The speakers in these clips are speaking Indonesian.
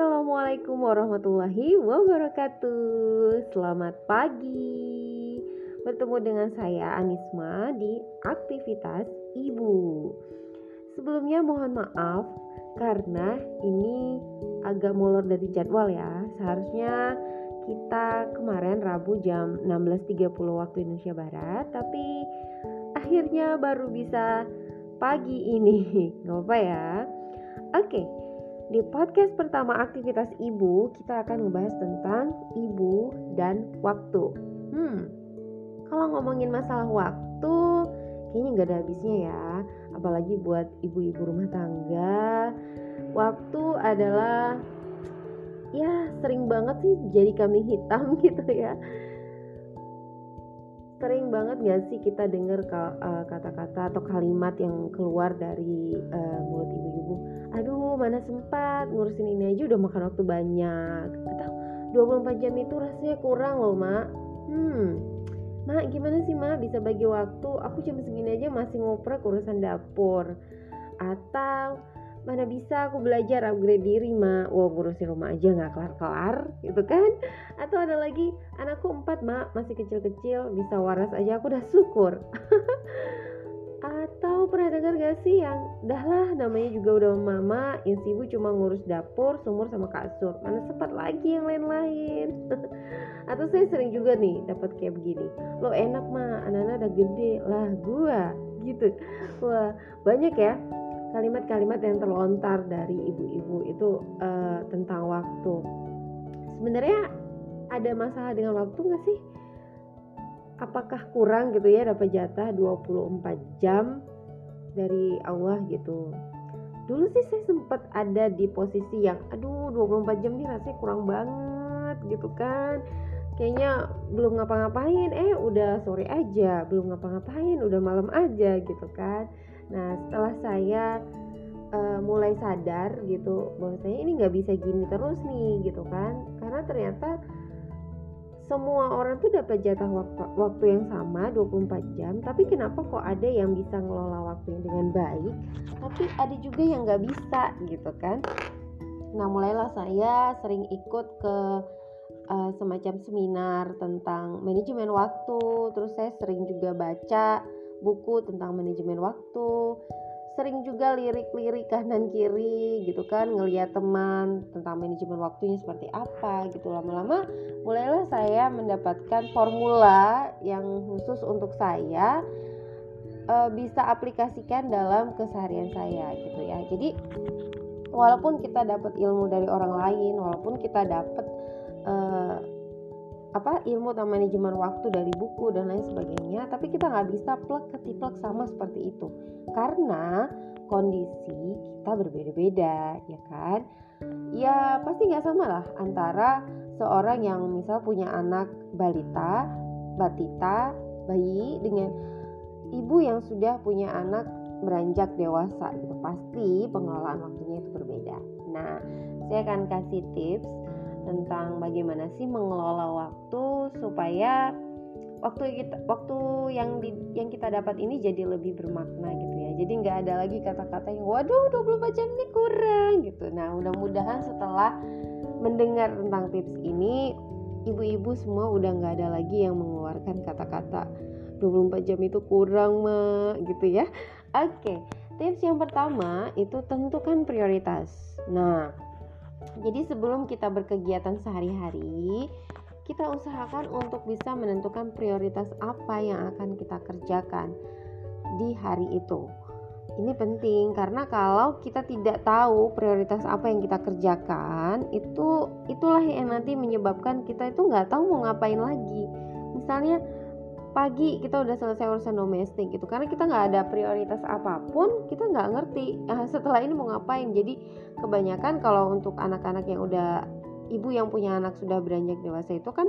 Assalamualaikum warahmatullahi wabarakatuh. Selamat pagi. Bertemu dengan saya Anisma di aktivitas ibu. Sebelumnya mohon maaf Karena ini agak molor dari jadwal ya. Seharusnya kita kemarin Rabu jam 16.30 waktu Indonesia Barat Tapi akhirnya baru bisa pagi ini. Gak apa-apa ya. Oke, di podcast pertama aktivitas ibu, kita akan ngebahas tentang ibu dan waktu. Hmm, kalau ngomongin masalah waktu, kayaknya nggak ada habisnya ya. Apalagi buat ibu-ibu rumah tangga, waktu adalah ya sering banget sih jadi kambing hitam gitu ya. Sering banget gak sih kita dengar eh, kata-kata atau kalimat yang keluar dari uh, mulut ibu-ibu aduh mana sempat ngurusin ini aja udah makan waktu banyak. Atau 24 jam itu rasanya kurang loh mak. Hmm. Mak gimana sih mak? Bisa bagi waktu? Aku jam segini aja masih ngoprek urusan dapur. Atau mana bisa aku belajar upgrade diri mak wow ngurusin rumah aja nggak kelar-kelar gitu kan? Atau ada lagi anakku empat mak masih kecil-kecil bisa waras aja aku udah syukur. Atau pernah dengar gak sih yang dah lah namanya juga udah mama yang sibuk cuma ngurus dapur, sumur sama kasur. Mana sempat lagi yang lain-lain? Atau saya sering juga nih dapat kayak begini Lo enak mah anak-anak udah gede lah gua gitu. Wah banyak ya kalimat-kalimat yang terlontar dari ibu-ibu itu uh, tentang waktu. Sebenarnya ada masalah dengan waktu gak sih? apakah kurang gitu ya dapat jatah 24 jam dari Allah gitu? Dulu sih saya sempat ada di posisi yang aduh 24 jam nih rasanya kurang banget gitu kan. Kayaknya belum ngapa-ngapain. Eh udah sore aja belum ngapa-ngapain udah malam aja gitu kan nah setelah saya uh, mulai sadar gitu bahwasanya ini nggak bisa gini terus nih gitu kan. Karena ternyata semua orang tuh dapat jatah waktu, waktu yang sama 24 jam. Tapi kenapa kok ada yang bisa ngelola waktunya dengan baik tapi ada juga yang nggak bisa gitu kan? Nah mulailah saya sering ikut ke uh, semacam seminar tentang manajemen waktu. Terus saya sering juga baca buku tentang manajemen waktu sering juga lirik-lirik kanan kiri gitu kan ngeliat teman tentang manajemen waktunya seperti apa gitu. Lama-lama mulailah saya mendapatkan formula yang khusus untuk saya e, bisa aplikasikan dalam keseharian saya gitu ya. Jadi walaupun kita dapat ilmu dari orang lain walaupun kita dapat e, apa ilmu tentang manajemen waktu dari buku dan lain sebagainya tapi kita nggak bisa plek ketiplek sama seperti itu. Karena kondisi kita berbeda-beda ya kan? Ya pasti nggak sama lah antara seorang yang misal punya anak balita batita bayi dengan ibu yang sudah punya anak beranjak dewasa gitu. Pasti pengelolaan waktunya itu berbeda. Nah saya akan kasih tips tentang bagaimana sih mengelola waktu supaya waktu kita waktu yang di, yang kita dapat ini jadi lebih bermakna gitu ya. Jadi nggak ada lagi kata-kata yang waduh 24 jam ini kurang gitu. Nah mudah-mudahan setelah mendengar tentang tips ini ibu-ibu semua udah nggak ada lagi yang mengeluarkan kata-kata 24 jam itu kurang mah gitu ya. Oke tips yang pertama itu tentukan prioritas. Nah jadi sebelum kita berkegiatan sehari-hari, kita usahakan untuk bisa menentukan prioritas apa yang akan kita kerjakan di hari itu. Ini penting karena kalau kita tidak tahu prioritas apa yang kita kerjakan, itu itulah yang nanti menyebabkan kita itu nggak tahu mau ngapain lagi. Misalnya pagi kita udah selesai urusan domestik gitu. Karena kita nggak ada prioritas apa pun kita nggak ngerti nah, setelah ini mau ngapain. Jadi kebanyakan kalau untuk anak-anak yang udah ibu yang punya anak sudah beranjak dewasa itu kan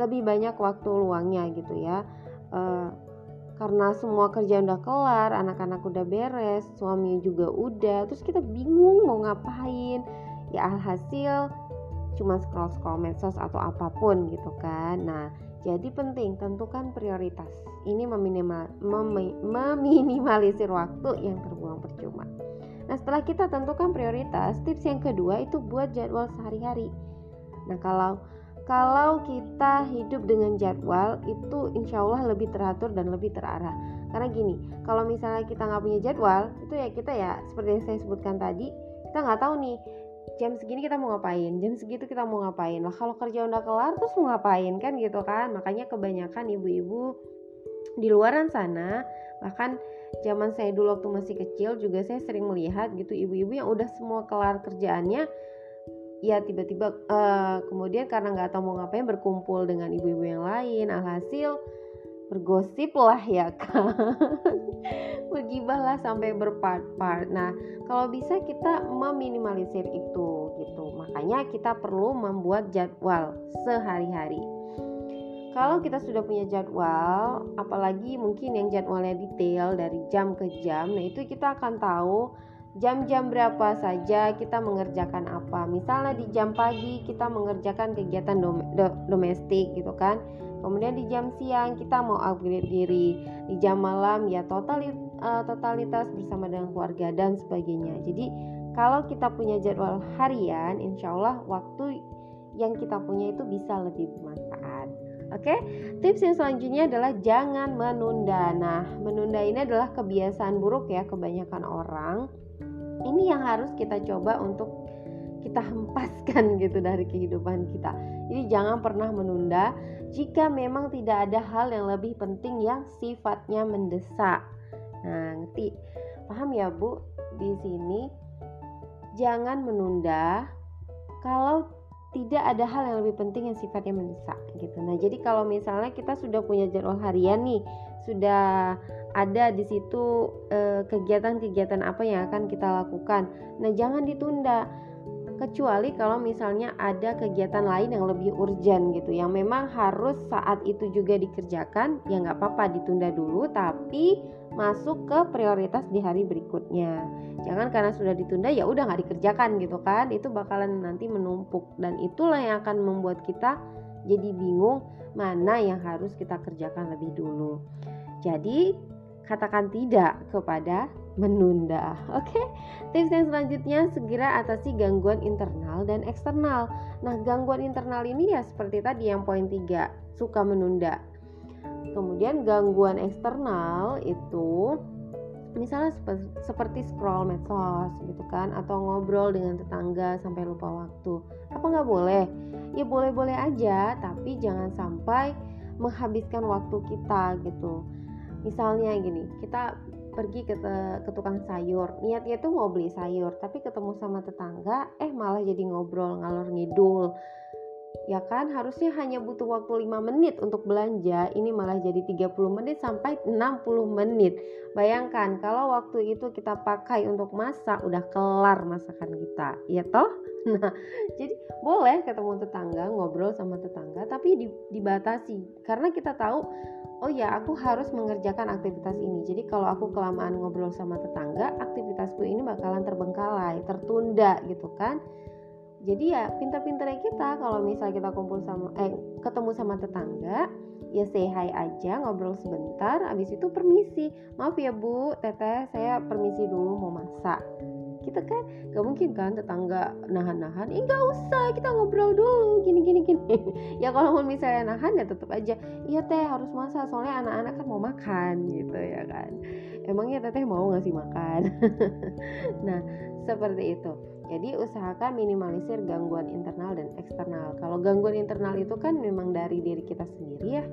lebih banyak waktu luangnya gitu ya. Uh, karena semua kerjaan udah kelar anak-anak udah beres suami juga udah terus kita bingung mau ngapain. Ya alhasil cuma scroll scroll medsos atau apa pun gitu kan. Nah jadi penting tentukan prioritas. Ini meminimal, mem, meminimalisir waktu yang terbuang percuma. Nah, setelah kita tentukan prioritas, tips yang kedua itu buat jadwal sehari-hari. Nah, kalau kalau kita hidup dengan jadwal itu insya Allah lebih teratur dan lebih terarah karena gini kalau misalnya kita nggak punya jadwal itu ya kita ya seperti yang saya sebutkan tadi kita nggak tahu nih jam segini kita mau ngapain? Jam segitu kita mau ngapain? Lah kalau kerja udah kelar terus mau ngapain? Kan gitu kan? Makanya kebanyakan ibu-ibu di luaran sana bahkan zaman saya dulu waktu masih kecil juga saya sering melihat gitu ibu-ibu yang udah semua kelar kerjaannya ya tiba-tiba uh, kemudian karena nggak tahu mau ngapain berkumpul dengan ibu-ibu yang lain. Alhasil bergosip lah ya kan bergibah lah sampai berpart-part nah kalau bisa kita meminimalisir itu gitu makanya kita perlu membuat jadwal sehari-hari kalau kita sudah punya jadwal apalagi mungkin yang jadwalnya detail dari jam ke jam nah itu kita akan tahu jam-jam berapa saja kita mengerjakan apa. Misalnya di jam pagi kita mengerjakan kegiatan dom do domestik gitu kan. Kemudian di jam siang kita mau upgrade diri. Di jam malam ya total uh, totalitas bersama dengan keluarga dan sebagainya. Jadi kalau kita punya jadwal harian, insya Allah waktu yang kita punya itu bisa lebih bermanfaat. Oke, okay? tips yang selanjutnya adalah jangan menunda. Nah, menunda ini adalah kebiasaan buruk ya kebanyakan orang ini yang harus kita coba untuk kita hempaskan gitu dari kehidupan kita. Jadi jangan pernah menunda jika memang tidak ada hal yang lebih penting yang sifatnya mendesak. Nah, ngerti? Paham ya, Bu? Di sini jangan menunda kalau tidak ada hal yang lebih penting yang sifatnya mendesak gitu. Nah, jadi kalau misalnya kita sudah punya jadwal harian nih, sudah ada di situ eh, kegiatan-kegiatan apa yang akan kita lakukan. Nah, jangan ditunda kecuali kalau misalnya ada kegiatan lain yang lebih urgent gitu yang memang harus saat itu juga dikerjakan ya nggak apa-apa ditunda dulu tapi masuk ke prioritas di hari berikutnya jangan karena sudah ditunda ya udah nggak dikerjakan gitu kan itu bakalan nanti menumpuk dan itulah yang akan membuat kita jadi bingung mana yang harus kita kerjakan lebih dulu jadi katakan tidak kepada menunda. Oke, okay? tips yang selanjutnya segera atasi gangguan internal dan eksternal. Nah, gangguan internal ini ya seperti tadi yang poin 3, suka menunda. Kemudian gangguan eksternal itu misalnya seperti scroll medsos gitu kan atau ngobrol dengan tetangga sampai lupa waktu. Apa nggak boleh? Ya boleh-boleh aja, tapi jangan sampai menghabiskan waktu kita gitu misalnya gini kita pergi ke, ke tukang sayur niatnya tuh mau beli sayur tapi ketemu sama tetangga eh malah jadi ngobrol ngalor ngidul ya kan? Harusnya hanya butuh waktu 5 menit untuk belanja. Ini malah jadi 30 menit sampai 60 menit. Bayangkan kalau waktu itu kita pakai untuk masak udah kelar masakan kita. Ya toh? Nah jadi boleh ketemu tetangga ngobrol sama tetangga tapi dibatasi. Karena kita tahu oh ya aku harus mengerjakan aktivitas ini. Jadi kalau aku kelamaan ngobrol sama tetangga aktivitasku ini bakalan terbengkalai tertunda gitu kan jadi ya pintar-pintarnya kita kalau misal kita kumpul sama eh ketemu sama tetangga ya say hi aja ngobrol sebentar habis itu permisi. Maaf ya bu teteh saya permisi dulu mau masak. Kita kan? Gak mungkin kan tetangga nahan-nahan eh gak usah kita ngobrol dulu gini gini gini. Ya kalau misalnya nahan ya tetap aja iya teh harus masak soalnya anak-anak kan mau makan gitu ya kan emangnya teteh mau ngasih makan nah seperti itu jadi usahakan minimalisir gangguan internal dan eksternal. Kalau gangguan internal itu kan memang dari diri kita sendiri ya.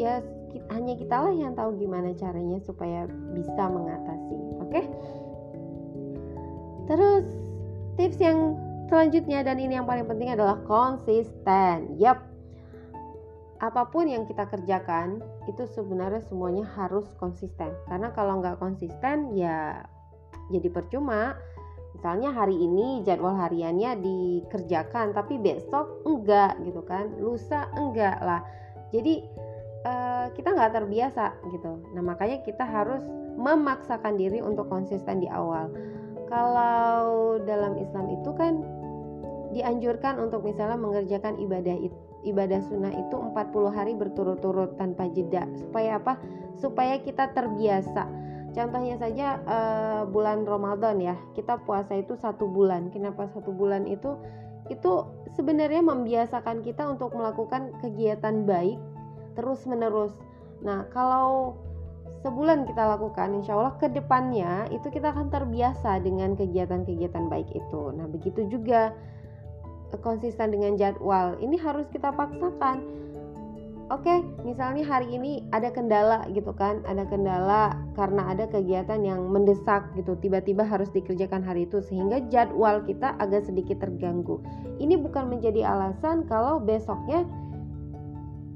Ya hanya kita lah yang tahu gimana caranya supaya bisa mengatasi. Oke? Terus tips yang selanjutnya dan ini yang paling penting adalah konsisten. Yap. Apa pun yang kita kerjakan itu sebenarnya semuanya harus konsisten. Karena kalau nggak konsisten ya jadi percuma. Misalnya hari ini jadwal hariannya dikerjakan tapi besok enggak gitu kan. Lusa enggak lah. Jadi uh, kita nggak terbiasa gitu. Nah makanya kita harus memaksakan diri untuk konsisten di awal kalau dalam Islam itu kan dianjurkan untuk misalnya mengerjakan ibadah ibadah sunnah itu 40 hari berturut-turut tanpa jeda. Supaya apa? Supaya kita terbiasa. Contohnya saja uh, bulan Ramadan ya. Kita puasa itu satu bulan. Kenapa satu bulan itu? Itu sebenarnya membiasakan kita untuk melakukan kegiatan baik terus menerus nah kalau sebulan kita lakukan insya Allah ke depannya itu kita akan terbiasa dengan kegiatan-kegiatan baik itu. Nah begitu juga konsisten dengan jadwal. Ini harus kita paksakan. Oke misalnya hari ini ada kendala gitu kan ada kendala karena ada kegiatan yang mendesak gitu tiba-tiba harus dikerjakan hari itu sehingga jadwal kita agak sedikit terganggu. Ini bukan menjadi alasan kalau besoknya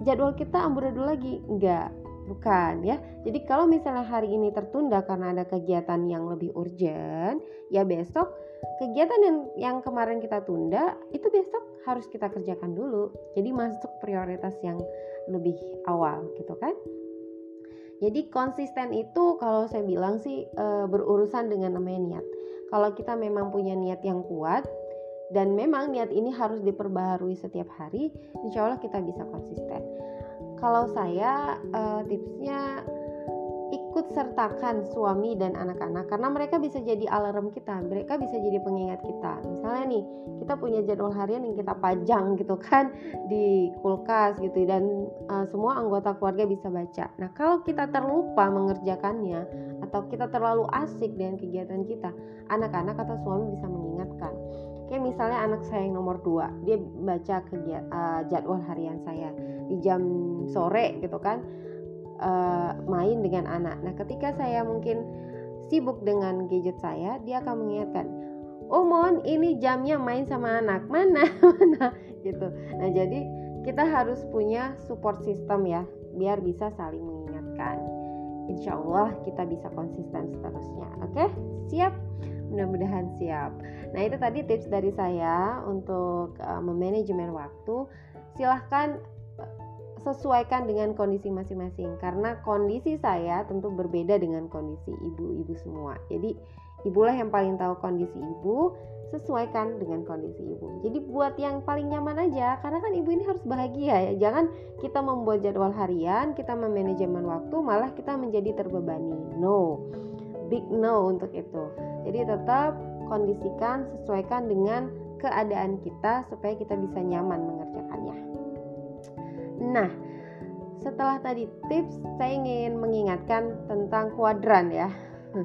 jadwal kita amburadul lagi. Enggak bukan ya. Jadi kalau misalnya hari ini tertunda karena ada kegiatan yang lebih urgent ya besok kegiatan yang yang kemarin kita tunda itu besok harus kita kerjakan dulu. Jadi masuk prioritas yang lebih awal gitu kan? Jadi konsisten itu kalau saya bilang sih e, berurusan dengan namanya niat. Kalau kita memang punya niat yang kuat dan memang niat ini harus diperbaharui setiap hari insya Allah kita bisa konsisten kalau saya uh, tipsnya ikut sertakan suami dan anak-anak karena mereka bisa jadi alarm kita, mereka bisa jadi pengingat kita. Misalnya nih, kita punya jadwal harian yang kita pajang gitu kan di kulkas gitu dan uh, semua anggota keluarga bisa baca. Nah, kalau kita terlupa mengerjakannya atau kita terlalu asik dengan kegiatan kita, anak-anak atau suami bisa mengingatkan. Misalnya anak saya yang nomor 2, dia baca kegiatan, uh, jadwal harian saya di jam sore gitu kan uh, main dengan anak. Nah, ketika saya mungkin sibuk dengan gadget saya, dia akan mengingatkan, "Oh, Mon, ini jamnya main sama anak." Mana? Mana? gitu. Nah, jadi kita harus punya support system ya, biar bisa saling mengingatkan. Insya Allah kita bisa konsisten seterusnya. Oke, siap? Mudah-mudahan siap. Nah, itu tadi tips dari saya untuk uh, memanajemen waktu. Silahkan uh, sesuaikan dengan kondisi masing-masing karena kondisi saya tentu berbeda dengan kondisi ibu-ibu semua. Jadi, ibulah yang paling tahu kondisi ibu, sesuaikan dengan kondisi ibu. Jadi buat yang paling nyaman aja karena kan ibu ini harus bahagia ya. Jangan kita membuat jadwal harian, kita memanajemen waktu malah kita menjadi terbebani. No big no untuk itu. Jadi tetap kondisikan, sesuaikan dengan keadaan kita supaya kita bisa nyaman mengerjakannya. Nah, setelah tadi tips, saya ingin mengingatkan tentang kuadran ya.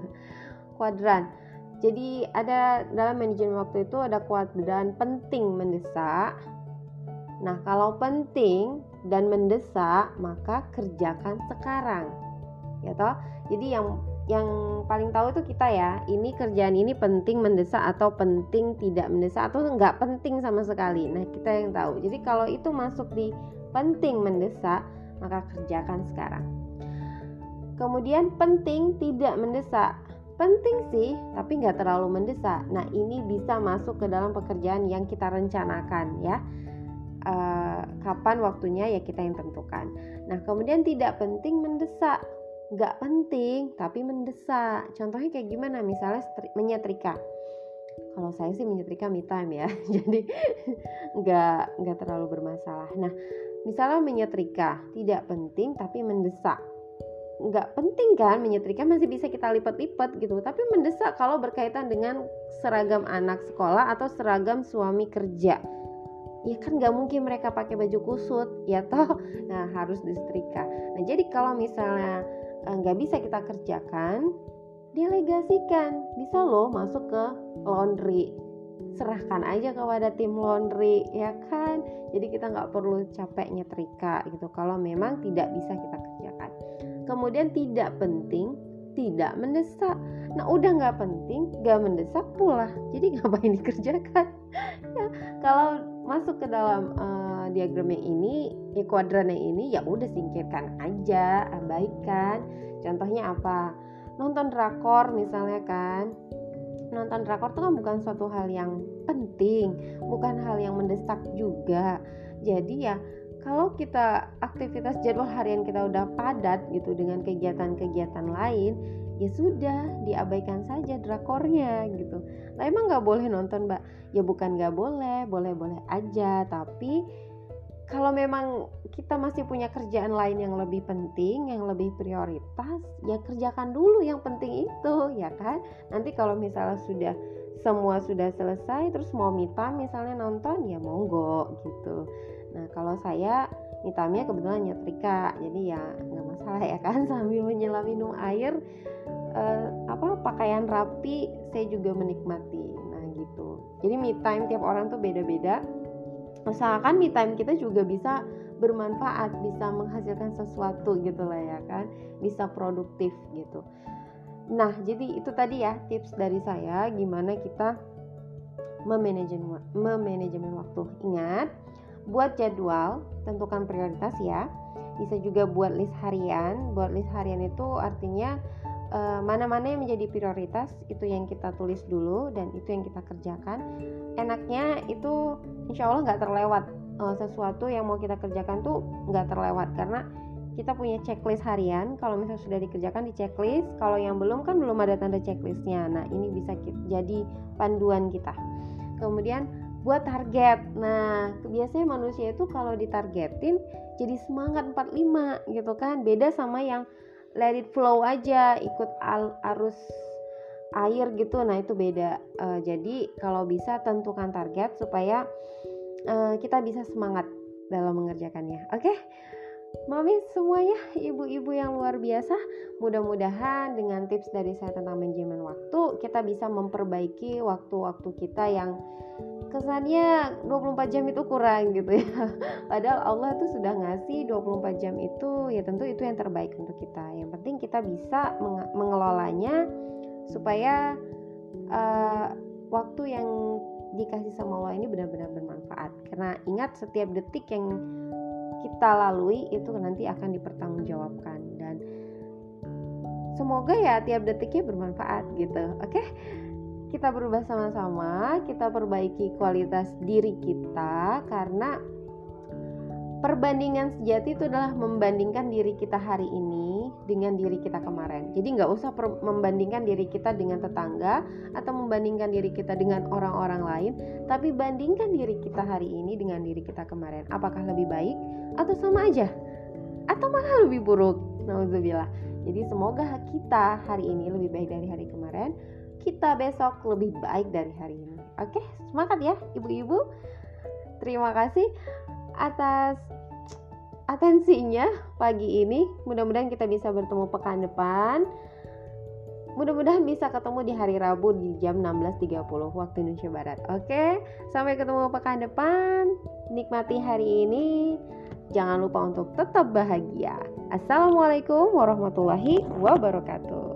kuadran. Jadi ada dalam manajemen waktu itu ada kuadran penting mendesak. Nah, kalau penting dan mendesak, maka kerjakan sekarang. Ya toh? Jadi yang yang paling tahu itu kita ya. Ini kerjaan ini penting mendesak atau penting tidak mendesak atau nggak penting sama sekali. Nah kita yang tahu. Jadi kalau itu masuk di penting mendesak maka kerjakan sekarang. Kemudian penting tidak mendesak. Penting sih tapi nggak terlalu mendesak. Nah ini bisa masuk ke dalam pekerjaan yang kita rencanakan ya. Uh, kapan waktunya ya kita yang tentukan. Nah kemudian tidak penting mendesak nggak penting tapi mendesak. Contohnya kayak gimana? Misalnya menyetrika. Kalau saya sih menyetrika me time ya. Jadi nggak nggak terlalu bermasalah. Nah misalnya menyetrika tidak penting tapi mendesak. Nggak penting kan? Menyetrika masih bisa kita lipat-lipat gitu. Tapi mendesak kalau berkaitan dengan seragam anak sekolah atau seragam suami kerja. Ya kan nggak mungkin mereka pakai baju kusut ya toh? Nah harus disetrika. Nah jadi kalau misalnya nggak bisa kita kerjakan delegasikan bisa loh masuk ke laundry. Serahkan aja kepada tim laundry ya kan? Jadi kita nggak perlu capek nyetrika gitu. Kalau memang tidak bisa kita kerjakan. Kemudian tidak penting tidak mendesak. Nah udah nggak penting nggak mendesak pula. Jadi ngapain dikerjakan? Ya kalau masuk ke dalam uh, diagramnya ini ya kuadrannya ini ya udah singkirkan aja abaikan. Contohnya apa? Nonton drakor misalnya kan. Nonton drakor itu kan bukan suatu hal yang penting bukan hal yang mendesak juga. Jadi ya kalau kita aktivitas jadwal harian kita udah padat gitu dengan kegiatan-kegiatan lain ya sudah diabaikan saja drakornya gitu. Lah emang nggak boleh nonton mbak? Ya bukan nggak boleh boleh boleh aja. Tapi kalau memang kita masih punya kerjaan lain yang lebih penting, yang lebih prioritas, ya kerjakan dulu yang penting itu, ya kan? Nanti kalau misalnya sudah semua sudah selesai, terus mau mita misalnya nonton, ya monggo gitu. Nah kalau saya mitamnya kebetulan nyetrika, jadi ya nggak masalah ya kan sambil menyelam minum air, eh, apa pakaian rapi, saya juga menikmati. Nah gitu. Jadi me time tiap orang tuh beda-beda usahakan me time kita juga bisa bermanfaat bisa menghasilkan sesuatu gitu lah ya kan bisa produktif gitu. Nah jadi itu tadi ya tips dari saya gimana kita memanajemen memanajemen waktu. Ingat buat jadwal tentukan prioritas ya. Bisa juga buat list harian. Buat list harian itu artinya mana-mana yang menjadi prioritas itu yang kita tulis dulu dan itu yang kita kerjakan. Enaknya itu insya Allah nggak terlewat. Uh, sesuatu yang mau kita kerjakan tuh nggak terlewat karena kita punya checklist harian. Kalau misalnya sudah dikerjakan di checklist. Kalau yang belum kan belum ada tanda checklistnya. Nah ini bisa jadi panduan kita. Kemudian buat target. Nah biasanya manusia itu kalau ditargetin jadi semangat 45 gitu kan. Beda sama yang let it flow aja ikut al arus air gitu. Nah itu beda. Uh, jadi kalau bisa tentukan target supaya uh, kita bisa semangat dalam mengerjakannya. Oke? Okay? Mami semuanya ibu-ibu yang luar biasa mudah-mudahan dengan tips dari saya tentang manajemen waktu kita bisa memperbaiki waktu-waktu kita yang kesannya 24 jam itu kurang gitu ya. Padahal Allah tuh sudah ngasih 24 jam itu ya tentu itu yang terbaik untuk kita. Yang penting kita bisa meng mengelolanya supaya uh, waktu yang dikasih sama Allah ini benar-benar bermanfaat. Karena ingat setiap detik yang kita lalui itu nanti akan dipertanggungjawabkan. Dan semoga ya tiap detiknya bermanfaat gitu. Oke? okay? Kita berubah sama-sama, kita perbaiki kualitas diri kita karena perbandingan sejati itu adalah membandingkan diri kita hari ini dengan diri kita kemarin. Jadi nggak usah membandingkan diri kita dengan tetangga atau membandingkan diri kita dengan orang-orang lain, tapi bandingkan diri kita hari ini dengan diri kita kemarin. Apakah lebih baik atau sama aja? Atau malah lebih buruk? Nauzubillah. Jadi semoga kita hari ini lebih baik dari hari kemarin kita besok lebih baik dari hari ini. Oke, semangat ya ibu-ibu. Terima kasih atas atensinya pagi ini. Mudah-mudahan kita bisa bertemu pekan depan. Mudah-mudahan bisa ketemu di hari Rabu di jam 16.30 waktu Indonesia Barat. Oke, sampai ketemu pekan depan. Nikmati hari ini. Jangan lupa untuk tetap bahagia. Assalamualaikum warahmatullahi wabarakatuh.